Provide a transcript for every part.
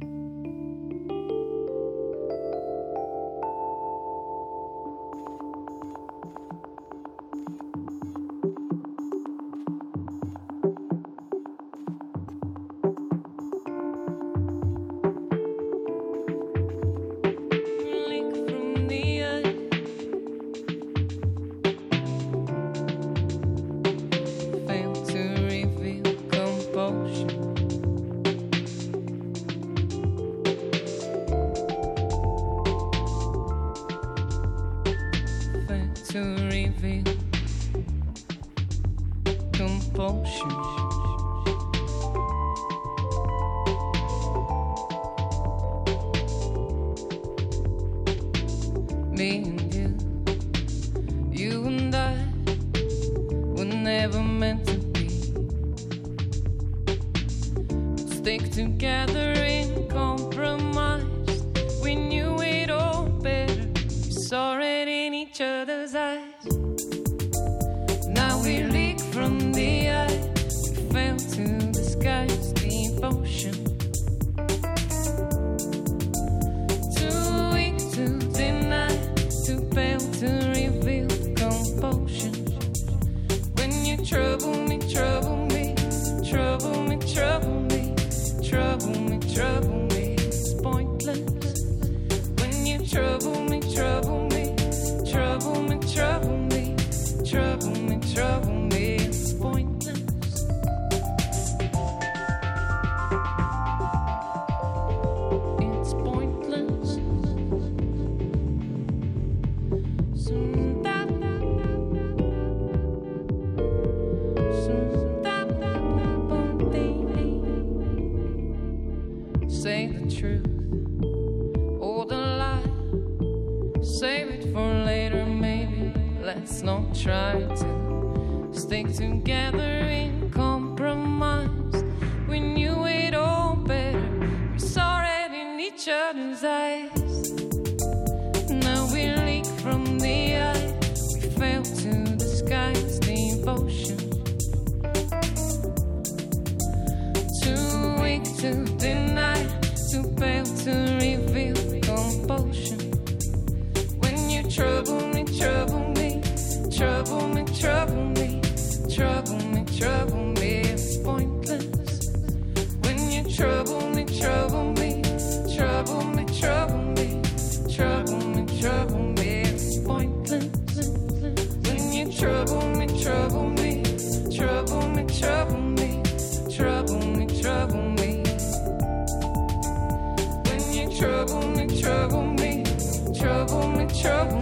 you compunction. Me and you, you and I were never meant to be. Stick together in compromise. to Don't try to stick together in compromise. We knew it all better. We saw it in each other's eyes. Now we leak from the eye. We fell to the sky's devotion. Too weak to deny, too pale to reveal compulsion. When you trouble me, trouble. trouble me, it's pointless. When you trouble me, trouble me, trouble me, trouble me, trouble me. When you trouble me, trouble me, trouble me, trouble me, trouble me. When you trouble me, trouble me, trouble me, trouble.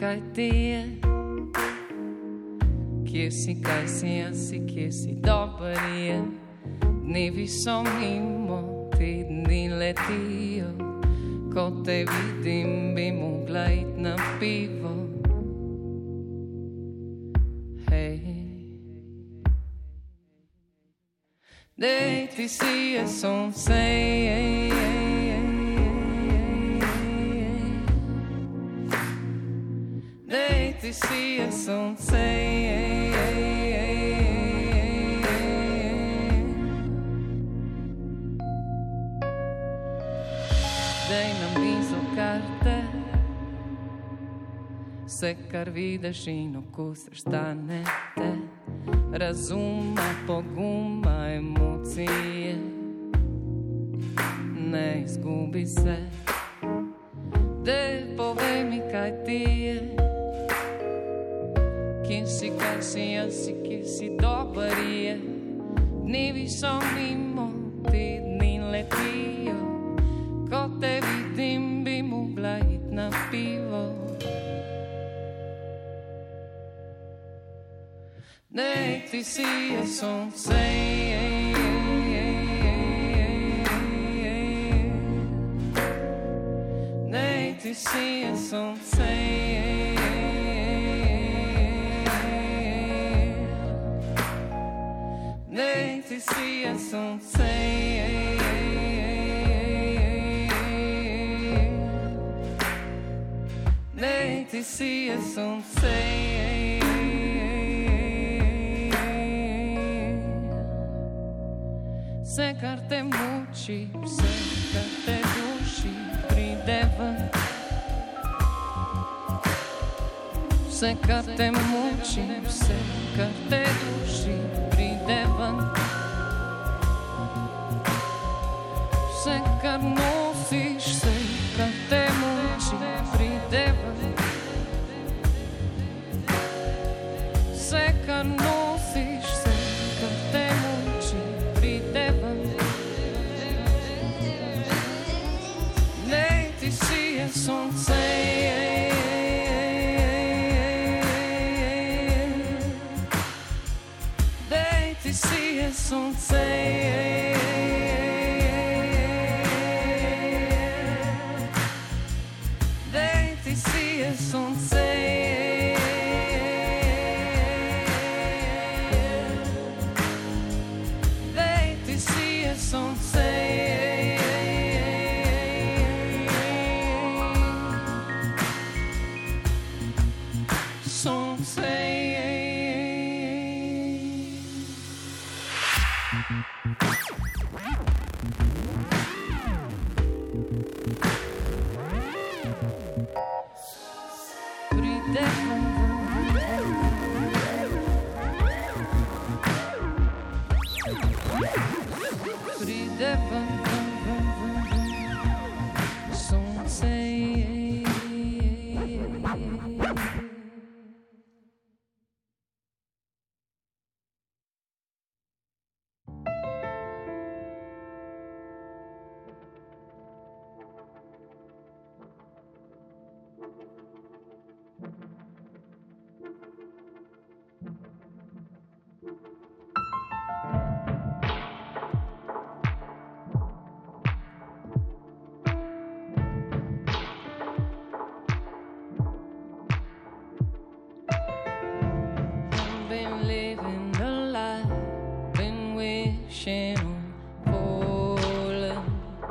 kaj ti je. Kje si, kaj si, jaz si, kje si dober je. Dnevi so mimo, tedni letijo. Ko te vidim, bi mogla iti na pivo. Hej. Dej ti si je sonce. Hey. te see a sunset. dej nam niso karte. Vse, kar vidiš in okusiš, stane te. Razuma, poguma, emocije. Ne izgubi se. Dej, povej mi, kaj ti je si, kar si jaz, si, ki si dober je. Dnevi so mimo, tedni letijo, ko te vidim, bi mogla iti na pivo. Ne, ti si je sonce. Je, je. ti si je sonce. Je. Patricia Sonsei. Laetitia Sonsei. Secar te é muci, secar te duši, é prideva. É secar te muci, secar te duši, prideva. Vse, kar nosiš, vse, kar te muči, pride ven. Vse, kar nosiš,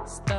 falling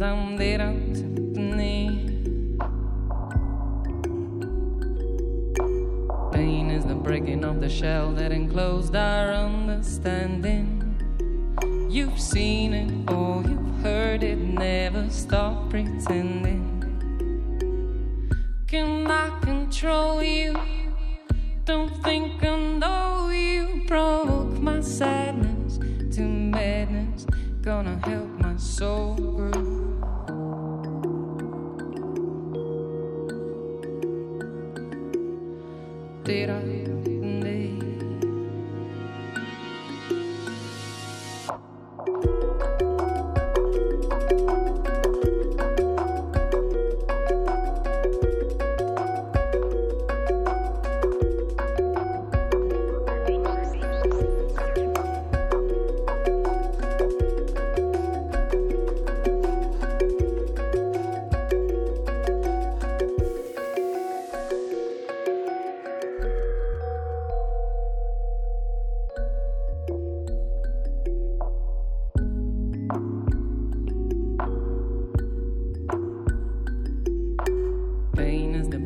Dum de dum Pain is the breaking of the shell that enclosed our understanding. You've seen it or you've heard it, never stop pretending. Can I control you? Don't think I know you. Provoke my sadness to madness, gonna help my soul grow.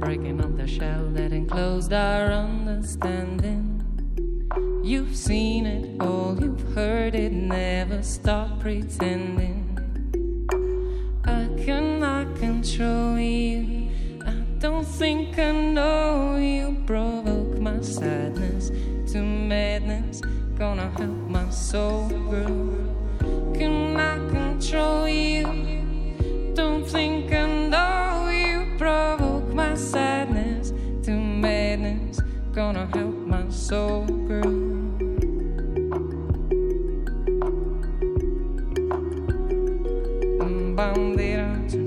Breaking of the shell that enclosed our understanding. You've seen it all, you've heard it, never stop pretending. I cannot control you. I don't think I know you. Provoke my sadness to madness, gonna help my soul grow. Can I control you? Don't think grow. Bandera, bandera,